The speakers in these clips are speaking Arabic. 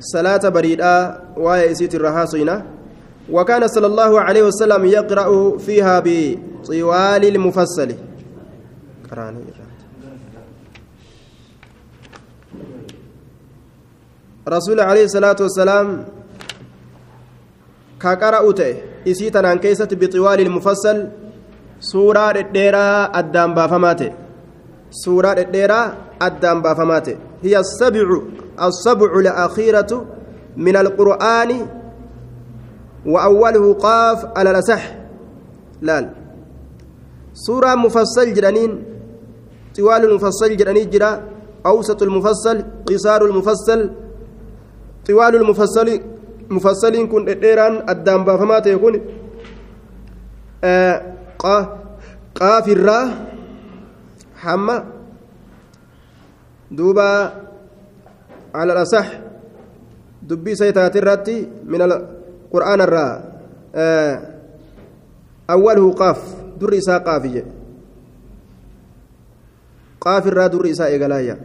صلاة بريدة ويسيت الرهاصينة وكان صلى الله عليه وسلم يقرأ فيها بطوال المفصل رسول عليه الصلاة والسلام كقرأ إسيتنا عن كيسة بطوال المفصل suuraa dhedheeraa addaan baafamaa ta'e. Suuraa dhedheeraa addaan baafamaa ta'e. Hiya السبع الأخيرة من القرآن وأوله قاف على الأصح لا سورة مفصل جرانين طوال المفصل جرانين جرا أوسط المفصل قصار المفصل. طوال المفصل مفصل كن ديران الدام بافمات يكون آه qaafirraa hamma duuba على الأصح دبي سيتات الراتي من القرآن الرا آه أوله قاف در إساء قافية قاف الرا در إساء إقلايا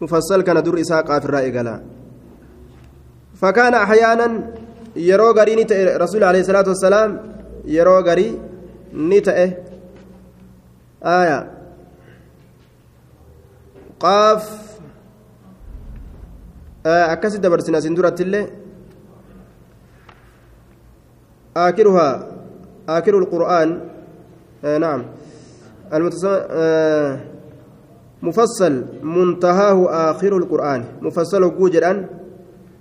مفصل كان در إساء قاف الرا إقلا فكان أحيانا يرو قريني رسول عليه الصلاة والسلام yeroo garii ni ta'e aya qaaf akkasi dabarsina asin durattillee آكرها آكر القرآن. آه نعم. آه مفصل منتهاه آخر القرآن. مفصل جوجران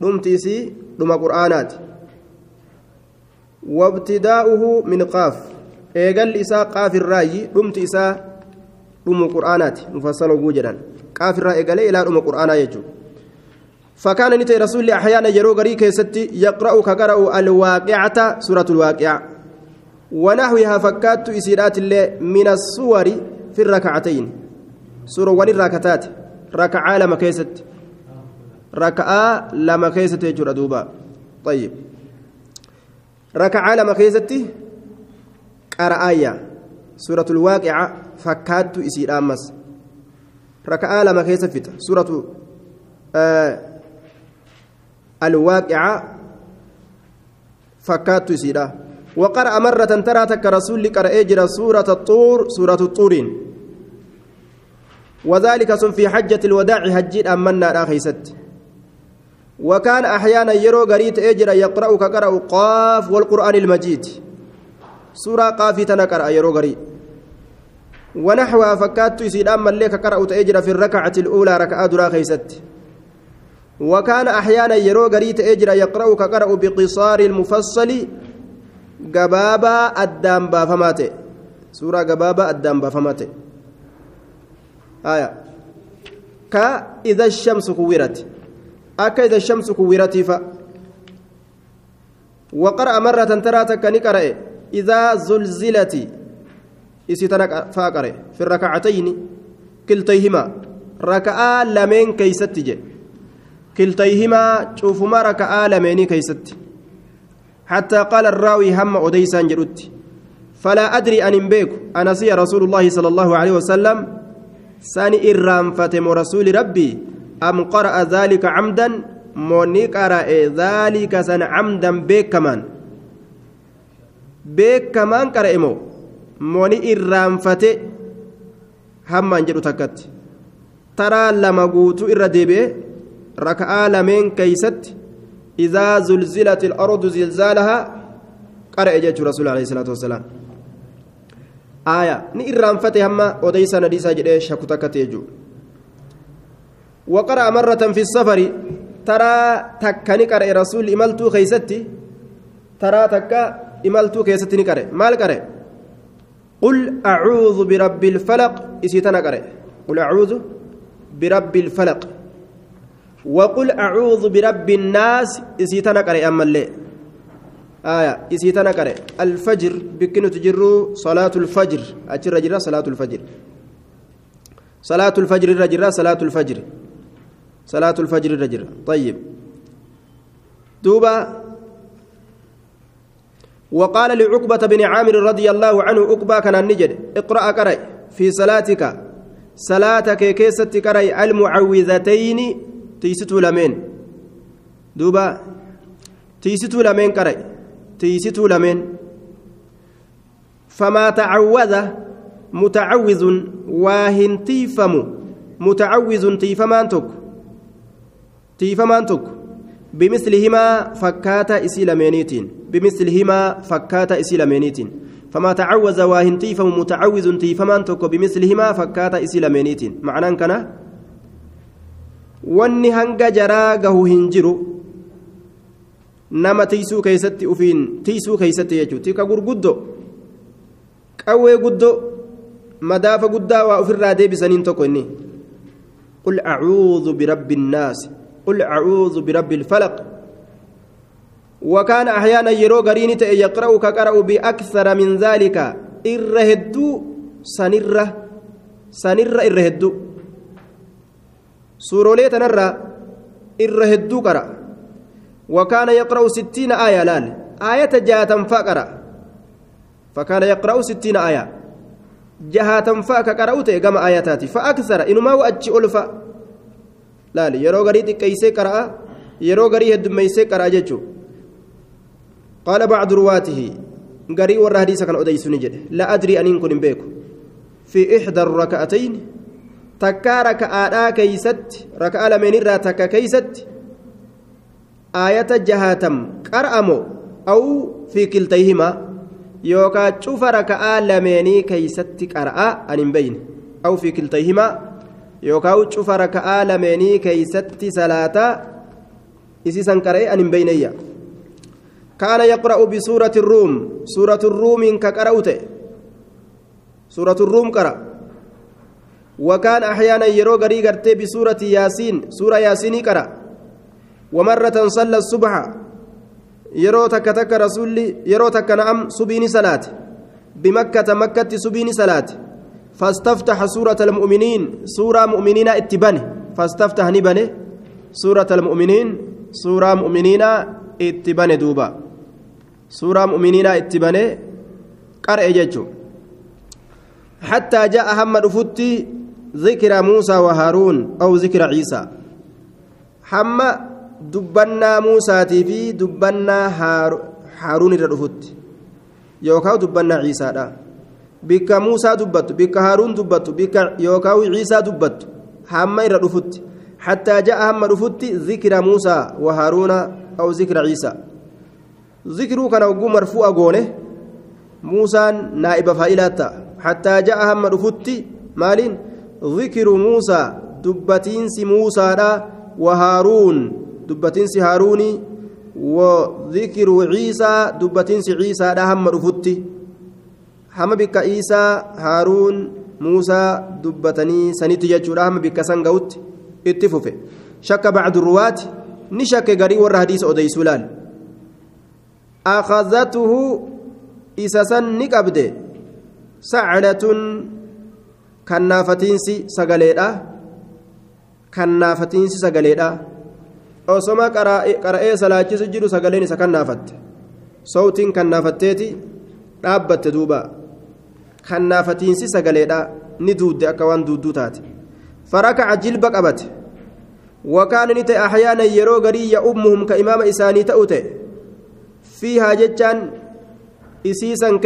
دمتيسي دم قرآنات. وابتداؤه من قاف. إساء قاف الرأي دمت إساء دم قرآنات. مفصل وجوجدا قاف الرأي ايقل إلى دم قرآنا يجو. فكان نتي رسول الله أحيانا يرو غري كيستي يقرأ كقرأ الواقعة سورة الواقعة. ونحوها فكات إسيرات الله من الصور في الركعتين. سورة وني الركعتات. ركعة لما كيست. ركعة لما كيست دوبا. طيب. raka'aa lama keessatti qara'aayya suuratul waaqica fakkaattu isiidha ammas raka'aa lama keessa fixa suuratu alwaaqica fakkaattu isiidha وقرأ مرة ترى تك رسول قرأ جرى سورة الطور سورة الطور وذلك في حجة الوداع حجيت أمنا آخيست وكان أحيانا يرو قريت أجر يقرأ كقرأ قاف والقرآن المجيد. سورة قافي تنكر يرو قريت ونحوها فكات يسير أما اللي كقرأ تأجر في الركعة الأولى ركعة درا خيست. وكان أحيانا يرو قريت أجر يقرأ كقرأ بقصار المفصل قبابا الدام بافماته سورة قبابا الدام بافماته آية. كإذا الشمس كورت. akka ida shamsu kuwwiratiifa وقرأ مرة ترى تكني إذا زلزلت. إسيتنا فاقرأ. في الركعتين. كلتيهما. ركعة لمن كيست كلتيهما شوفما ركعة لمن كيست حتى قال الراوي هم أديسان جرت فلا أدري أن بيك أنا سي رسول الله صلى الله عليه وسلم ساني إرام فاتم رسول ربي أم قرأ ذلك عمدا موني قرأ ذلك سن عمدا بكمان بكمان قرأ مو موني إرانفتي hammaan jedhu takkatti. Taraa lama guutuu irra lameen keeysatti idaa zulzilat ilardu zilzaalahaa qara'e jechuu rasuul alayhi salaatu wassalaam aaya ni irraanfate hamma odeysa nadiisaa jedhee shakku takkatti jechuudha وقرأ مرة في السفر ترى تكني قرأ رسول إملتو خيستي ترى تكا إملتو خيستي نقرأ مال قرأ قل أعوذ برب الفلق إسيتنا قرأ قل أعوذ برب الفلق وقل أعوذ برب الناس إسيتنا قرأ أما الليل آية إسيتنا قرأ الفجر بكنو تجرو صلاة الفجر. أجر رجرة صلاة الفجر. صلاة الفجر رجرة صلاة الفجر. صلاة الفجر رجرة طيب. دوبا. وقال لعقبة بن عامر رضي الله عنه عقبة كان النجد اقرأ كري في صلاتك. صلاتك كيست كري المعوذتين tiisituu lameen duuba tiisituu lameen qara'e tiisituu lameen famaa tacawwada mutacawwizun waa hin tiifamu mutacawwizun tiifamaan tokko tiifamaan tokko bimislihimaa fakkaata isii lameeniitiin bimislihimaa fakkaata isii lameeniitiin فما تعوز واهن تيفم متعوز تيفمان توكو بمثلهما فكاتا إسي لمينيتين معنى كان wanni hanga jaraa gahu hin jiru nama tiisuu keeysatti ufiin tiisuu keeysatti jechuudha tika gurguddo qawwee guddoo madaafa guddaa waa ofirraa deebisaniin tokko inni qul acuudhu birabbi innaasi qul acuudhu birabbi ilfalaq وكان أحيانا يرو غريني يقرأ كقرأ بأكثر من ذلك إرهدو سنرة سنرة إرهدو suuroolee tanarraa irra hedduu qara. وكان يقرأ ستين آية لال آية جاءت فقرأ فكان يقرأ ستين آية جهات فاك قرأت كما آياتاتي فأكثر إنما وأتش ألفا لال يرو غريتي كيسي قرأ يرو غري هدميسي قرأ جيجو قال بعض رواته غري ورا حديث كان أديسوني جد لا أدري أن يكون بيكو في إحدى الركعتين takkaa raka'aadhaa keeysatti raka'a lameenirraa takka keeysatti aayata jahaatam qar'amo aw fi kiltayhimaa yookaa cufa raka'aa lameenii keeysatti qar'a an hin beyne aw fi kiltayhimaa yookaa cufa raka'aa lameenii keeysatti salaataa isiisan qara'e an hin beyneyya كان يقرأ بسورة الروم سورة الروم كقرأت سورة الروم قرأ وكان أحيانا يرو غري غرتي بسورة ياسين. سورة ياسين قرأ ومرة صلى الصبح. يرو تك رسولي يرو تك نعم سبيني صلاة. بمكة مكة سبيني صلاة. فاستفتح سورة المؤمنين. سورة مؤمنين اتبانه فاستفتح نبنه سورة المؤمنين. سورة مؤمنين اتبانه دوبا. سورة مؤمنين اتبانه قرأ جيجو حتى جاء هم رفتي ذكر موسى وهارون أو ذكر عيسى. حما دبنا موسى في دبنا هار هارون الرفت يوكاو دبنا عيسى دا. بك موسى دبت بك هارون دبت بك يوكاو عيسى دبت. حما الرفت حتى جاء هم رفت ذكر موسى وهارون أو ذكر عيسى. ذكروا كان مرفوع قونه موسى نائب فائلات حتى جاء هم رفت مالين؟ ذكر موسى دبتينس موسى وهارون دبتينس هاروني وذكر عيسى دبتينس عيسى هم رفت هم بك عيسى هارون موسى دبتني سنت يجور هم بك سنغوت اتفف شك بعد الرواة نشك غري ور حديث اودي سلال أخذته إسسا نقبد سعلة kannaafatiinsi sagaleedha kannaafatiinsi sagaleedha osoma qara'ee salaachisu jiru sagaleen isa kannaafatte sawtiin kannaafatteeti dhaabbatte duuba kannaafatiinsi sagaleedha ni duudde akka waan duudduu taate farakaca jilba qabate wakaana ni ta'e axyaana yeroo garii ya'ummuhum ka imaama isaanii ta'u ta'e fiihaa jechaan isiisan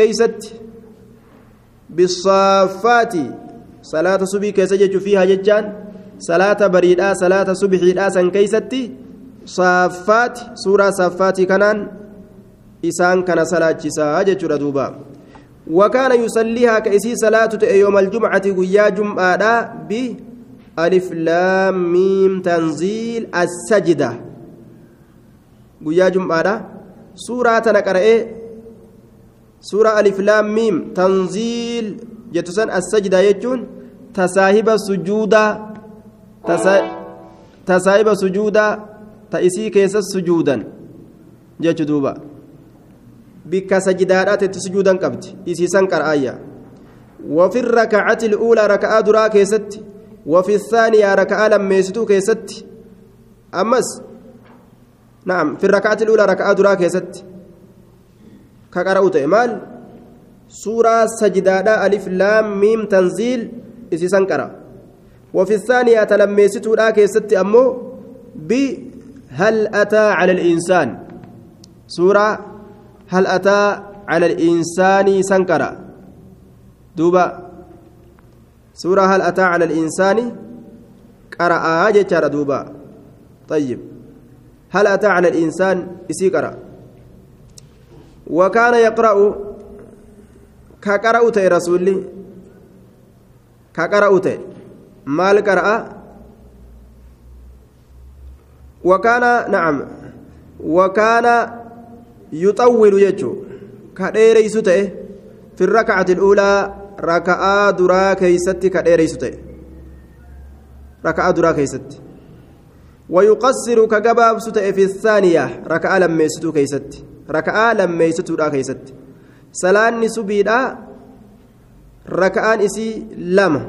salaata subii keessa jechu fiihaa jechaan salaata bariidhaa salaata subxiidhaa san keeysatti saaffaati suuraa saaffaatii kanaan isaan kana salaachisaa jechuudha duuba وكان يصليها كأسي صلاة يوم الجمعة ويا جمعة بألف لام ميم تنزيل السجدة ويا جمعة سورة نقرأ سورة ألف لام ميم تنزيل جتسن السجدة يجون تساهب سجودا تسا... تساهب سجودا تأسي كيس سجودا جتدوبا بك سجدات سجودا قبت إسيسان قرآية وفي الركعة الأولى ركعة درا كيست وفي الثانية ركعة لما يستو كيست أمس نعم في الركعة الأولى ركعة درا كيست كقرأت مال سورة سجدادا ألف لام ميم تنزيل إسيسان قرأ وفي الثانية تلميستو لا كيست أمو بهل أتى على الإنسان. سورة هل أتى على الإنسان سنكرا. دوبا. سورة هل أتى على الإنسان قرأ جتر دوبا. طيب. هل أتى على الإنسان إسي قرأ وكان يقرأ كقرأت رسولي كقرأت مال قرأ وكان نعم وكان يطول يجو كديريس تئ في الركعة الأولى ركعة درا كيست كديريس تئ ركعة درا كيست ويقصر كجباب ستئ في الثانية ركعة لما يستو كيست ركعة لما يستو كيست salaanni subiidha raka'aan isii lama.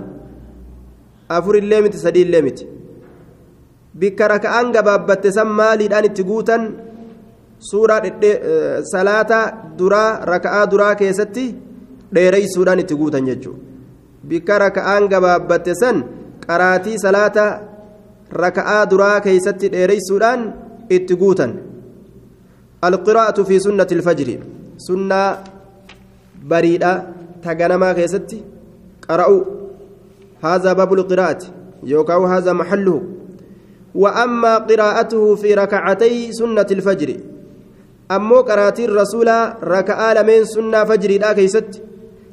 Afur illee miti sadii illee miti. Bikka raka'aan gabaabbatte san maaliidhaan itti guutan? Suuraa salaata duraa raka'aa duraa keessatti dheereysuudhaan itti guutan jechuudha. Bikka raka'aan gabaabbatte san qaraatii salaata raka'aa duraa keessatti dheereysuudhaan itti guutan. Alqiraa'atu fi sunnati ilfajri sunnaa bariidha taganamaa keessatti qara'u. هذا باب القراءة يوكاو هذا محله وأما قراءته في ركعتي سنة الفجر أمو قراتي الرسول ركعة لمن سنة فجر لا كيست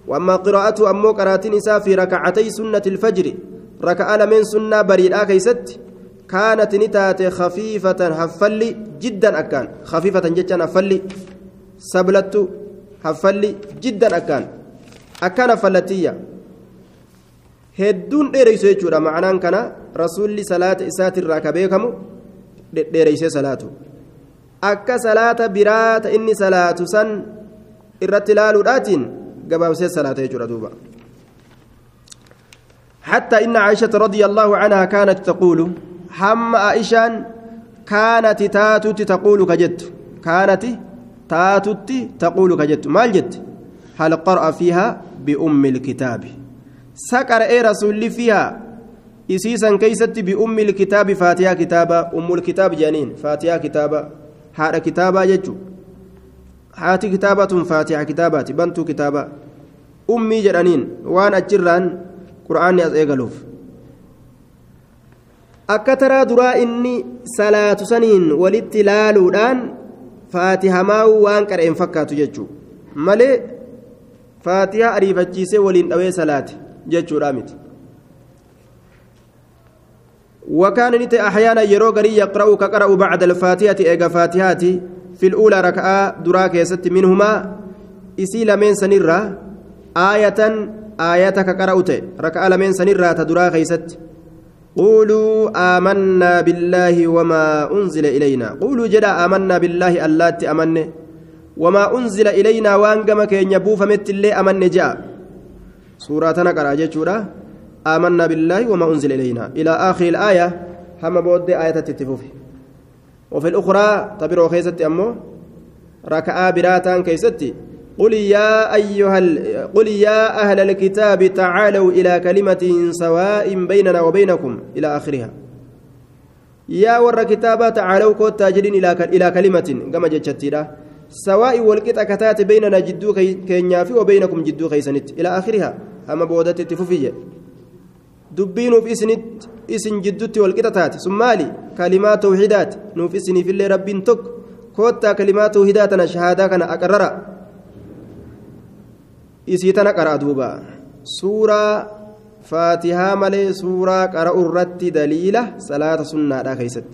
وأما قراءته أمو قراتي نساء في ركعتي سنة الفجر ركعة لمن سنة بريد لا كيست كانت نتات خفيفة هفلي جدا أكان خفيفة جدا هفلي سبلت هفلي جدا أكان أكان فلتية hedduun dheereysu jechuudha macnaan kana rasuulli salaata isaatirraa ka beekamu dheereysee salaatu akka salaata biraata inni salaatu san irratti ilaaluudhaatiin gabaabsee salaata jechuudha duuba حتى إن عائشة رضي الله عنها كانت تقول هم عائشة كانت تاتت تقول كجت كانت تاتت تقول كجت ما الجت هل قرأ فيها بأم الكتاب سكر اي رسول فيها إسيسا كيست بأم الكتاب فاتحة كتابة أم الكتاب جانين فاتحة كتابة هذا كتابة يجو هاتي كتابة فاتحة كتابة بنت كتابة أمي جرانين وأنا أجران قرآن أزيغلوف أكترى درا إني صلاة سنين ولتلالودان فاتحة ما وان كرئن فكاتو يجو مالي؟ فاتحة أريفتشيسي ولين أوي صلاتي jechuudha miti وكان نت أحيانا يرو غري يقرأ كقرأ بعد الفاتحة إيجا فاتحة في الأولى ركعة دراك يست منهما. إسي لمن سنرة آية آية كقرأت ركعة لمن سنرة تدراك يست قولوا آمنا بالله وما أنزل إلينا. قولوا جدا آمنا بالله اللات أمن. وما أنزل إلينا وأنقم كي يبوف مت اللي أمن جاء سورة نقرأ جتشورا آمنا بالله وما أنزل إلينا. إلى آخر الآية. هم بود آية تتفوف وفي الأخرى تبرو خيست أمو. ركعة براتان كيستي قل يا أيها. قل يا أهل الكتاب تعالوا إلى كلمة سواء بيننا وبينكم إلى آخرها. يا ور كتابة تعالوا كوت تاجرين إلى إلى كلمة كما جتشتيرا سواء والقطع كتات بيننا جدو كينيا في وبينكم جدو خيسنت إلى آخرها. أما بودت تفوفية. دبين في إسنت إسن جدوت والقطع تات. سمالي كلمات توحيدات. نوف إسني في اللي رب تك كوتا كلمات توحيداتنا شهادة كان أقرر إسيتنا قرأ دوبا سورة فاتحة ملي سورة قرأ الرت دليلة صلاة سنة لا كيست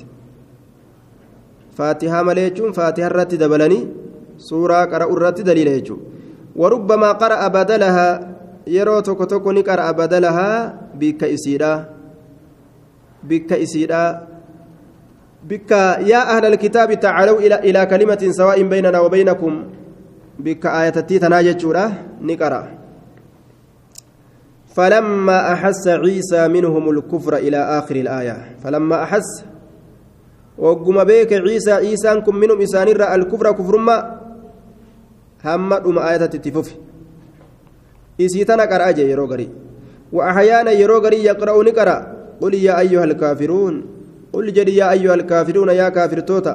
فاتحة ملي فاتحة الرت دبلني suuraa qara'u irratti daliila jechuudha warubbamaa qara'a badalahaa yeroo tokko tokko ni qara'a badalahaa bikka isiidha bikka isiidha bikka yaa ahla alkitaabi tacaalaw ilaa kalimatin sawaa'in baynanaa wa baynakum bikka aayatattii tanaa jechuudha ni qara'a فلما أحس عيسى منهم الكفر إلى آخر الآية فلما أحس وقم بيك عيسى عيسى كن منهم إسان الكفر كفر ما itti fufi. Isii tana qara'aa yeroo garii وأحيانا يرو غري يقرأ نقرأ قل يا أيها الكافرون قل جدي يا أيها الكافرون يا كافر توتا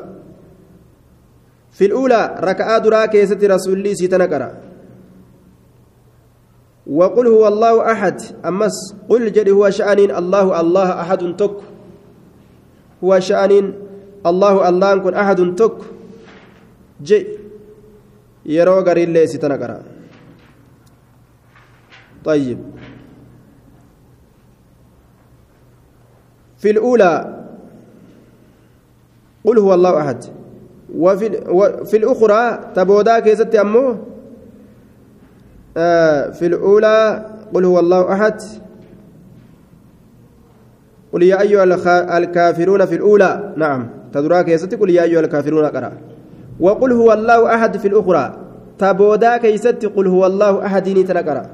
في الأولى ركعة درا كيست رسول الله سيتنكرا وقل هو الله أحد أمس قل جدي هو شأن الله الله أحد تك. هو شأن الله الله كن أحد تك. جي. يرو غري الله سيتنكرا طيب. في الأولى قل هو الله أحد. وفي الأخرى تبودا كيست أمه آه في الأولى قل هو الله أحد. قل يا أيها الكافرون في الأولى. نعم تدرا كيست قل يا أيها الكافرون قرأ وقل هو الله أحد في الأخرى. تبودا كيست قل هو الله أحد نتنقرأ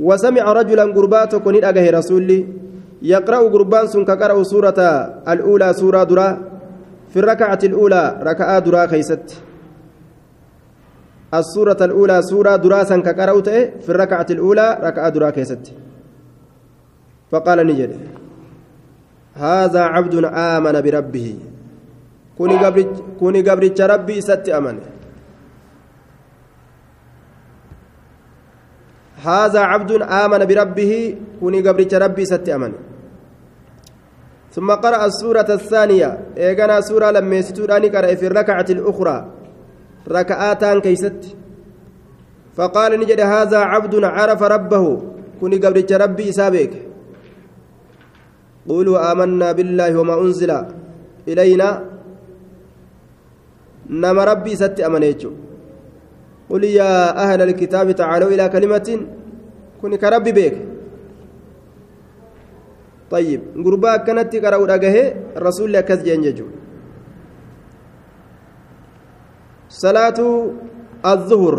وسمع رجلا قربات كن أجه رسولي. يقرأ قربان سن كقرأ سورة الأولى سورة درا. في الركعة الأولى ركعة درا خيست. السورة الأولى سورة درا سن كقرأ في الركعة الأولى ركعة درا خيست. فقال نجد هذا عبد آمن بربه. كوني قبرج ربي ست أمنه هذا عبد آمن بربه. كوني قبرت ربي ست أمن. ثم قرأ السورة الثانية. إيقنا سورة لما يستوراني قرأ في الركعة الأخرى. ركعاتان كيست. فقال نجد هذا عبد عرف ربه. كوني قبرت ربي سابك قولوا آمنا بالله وما أنزل إلينا. نما ربي ست أمنيتشو. قل يا أهل الكتاب تعالوا إلى كلمة. كن كرب بيك. طيب غربا كانت قرأوا رجه الرسول لكز جنججو صلاة الظهر.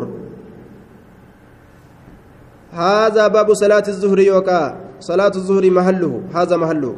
هذا باب صلاة الظهر يوكا. صلاة الظهر محله. هذا محله.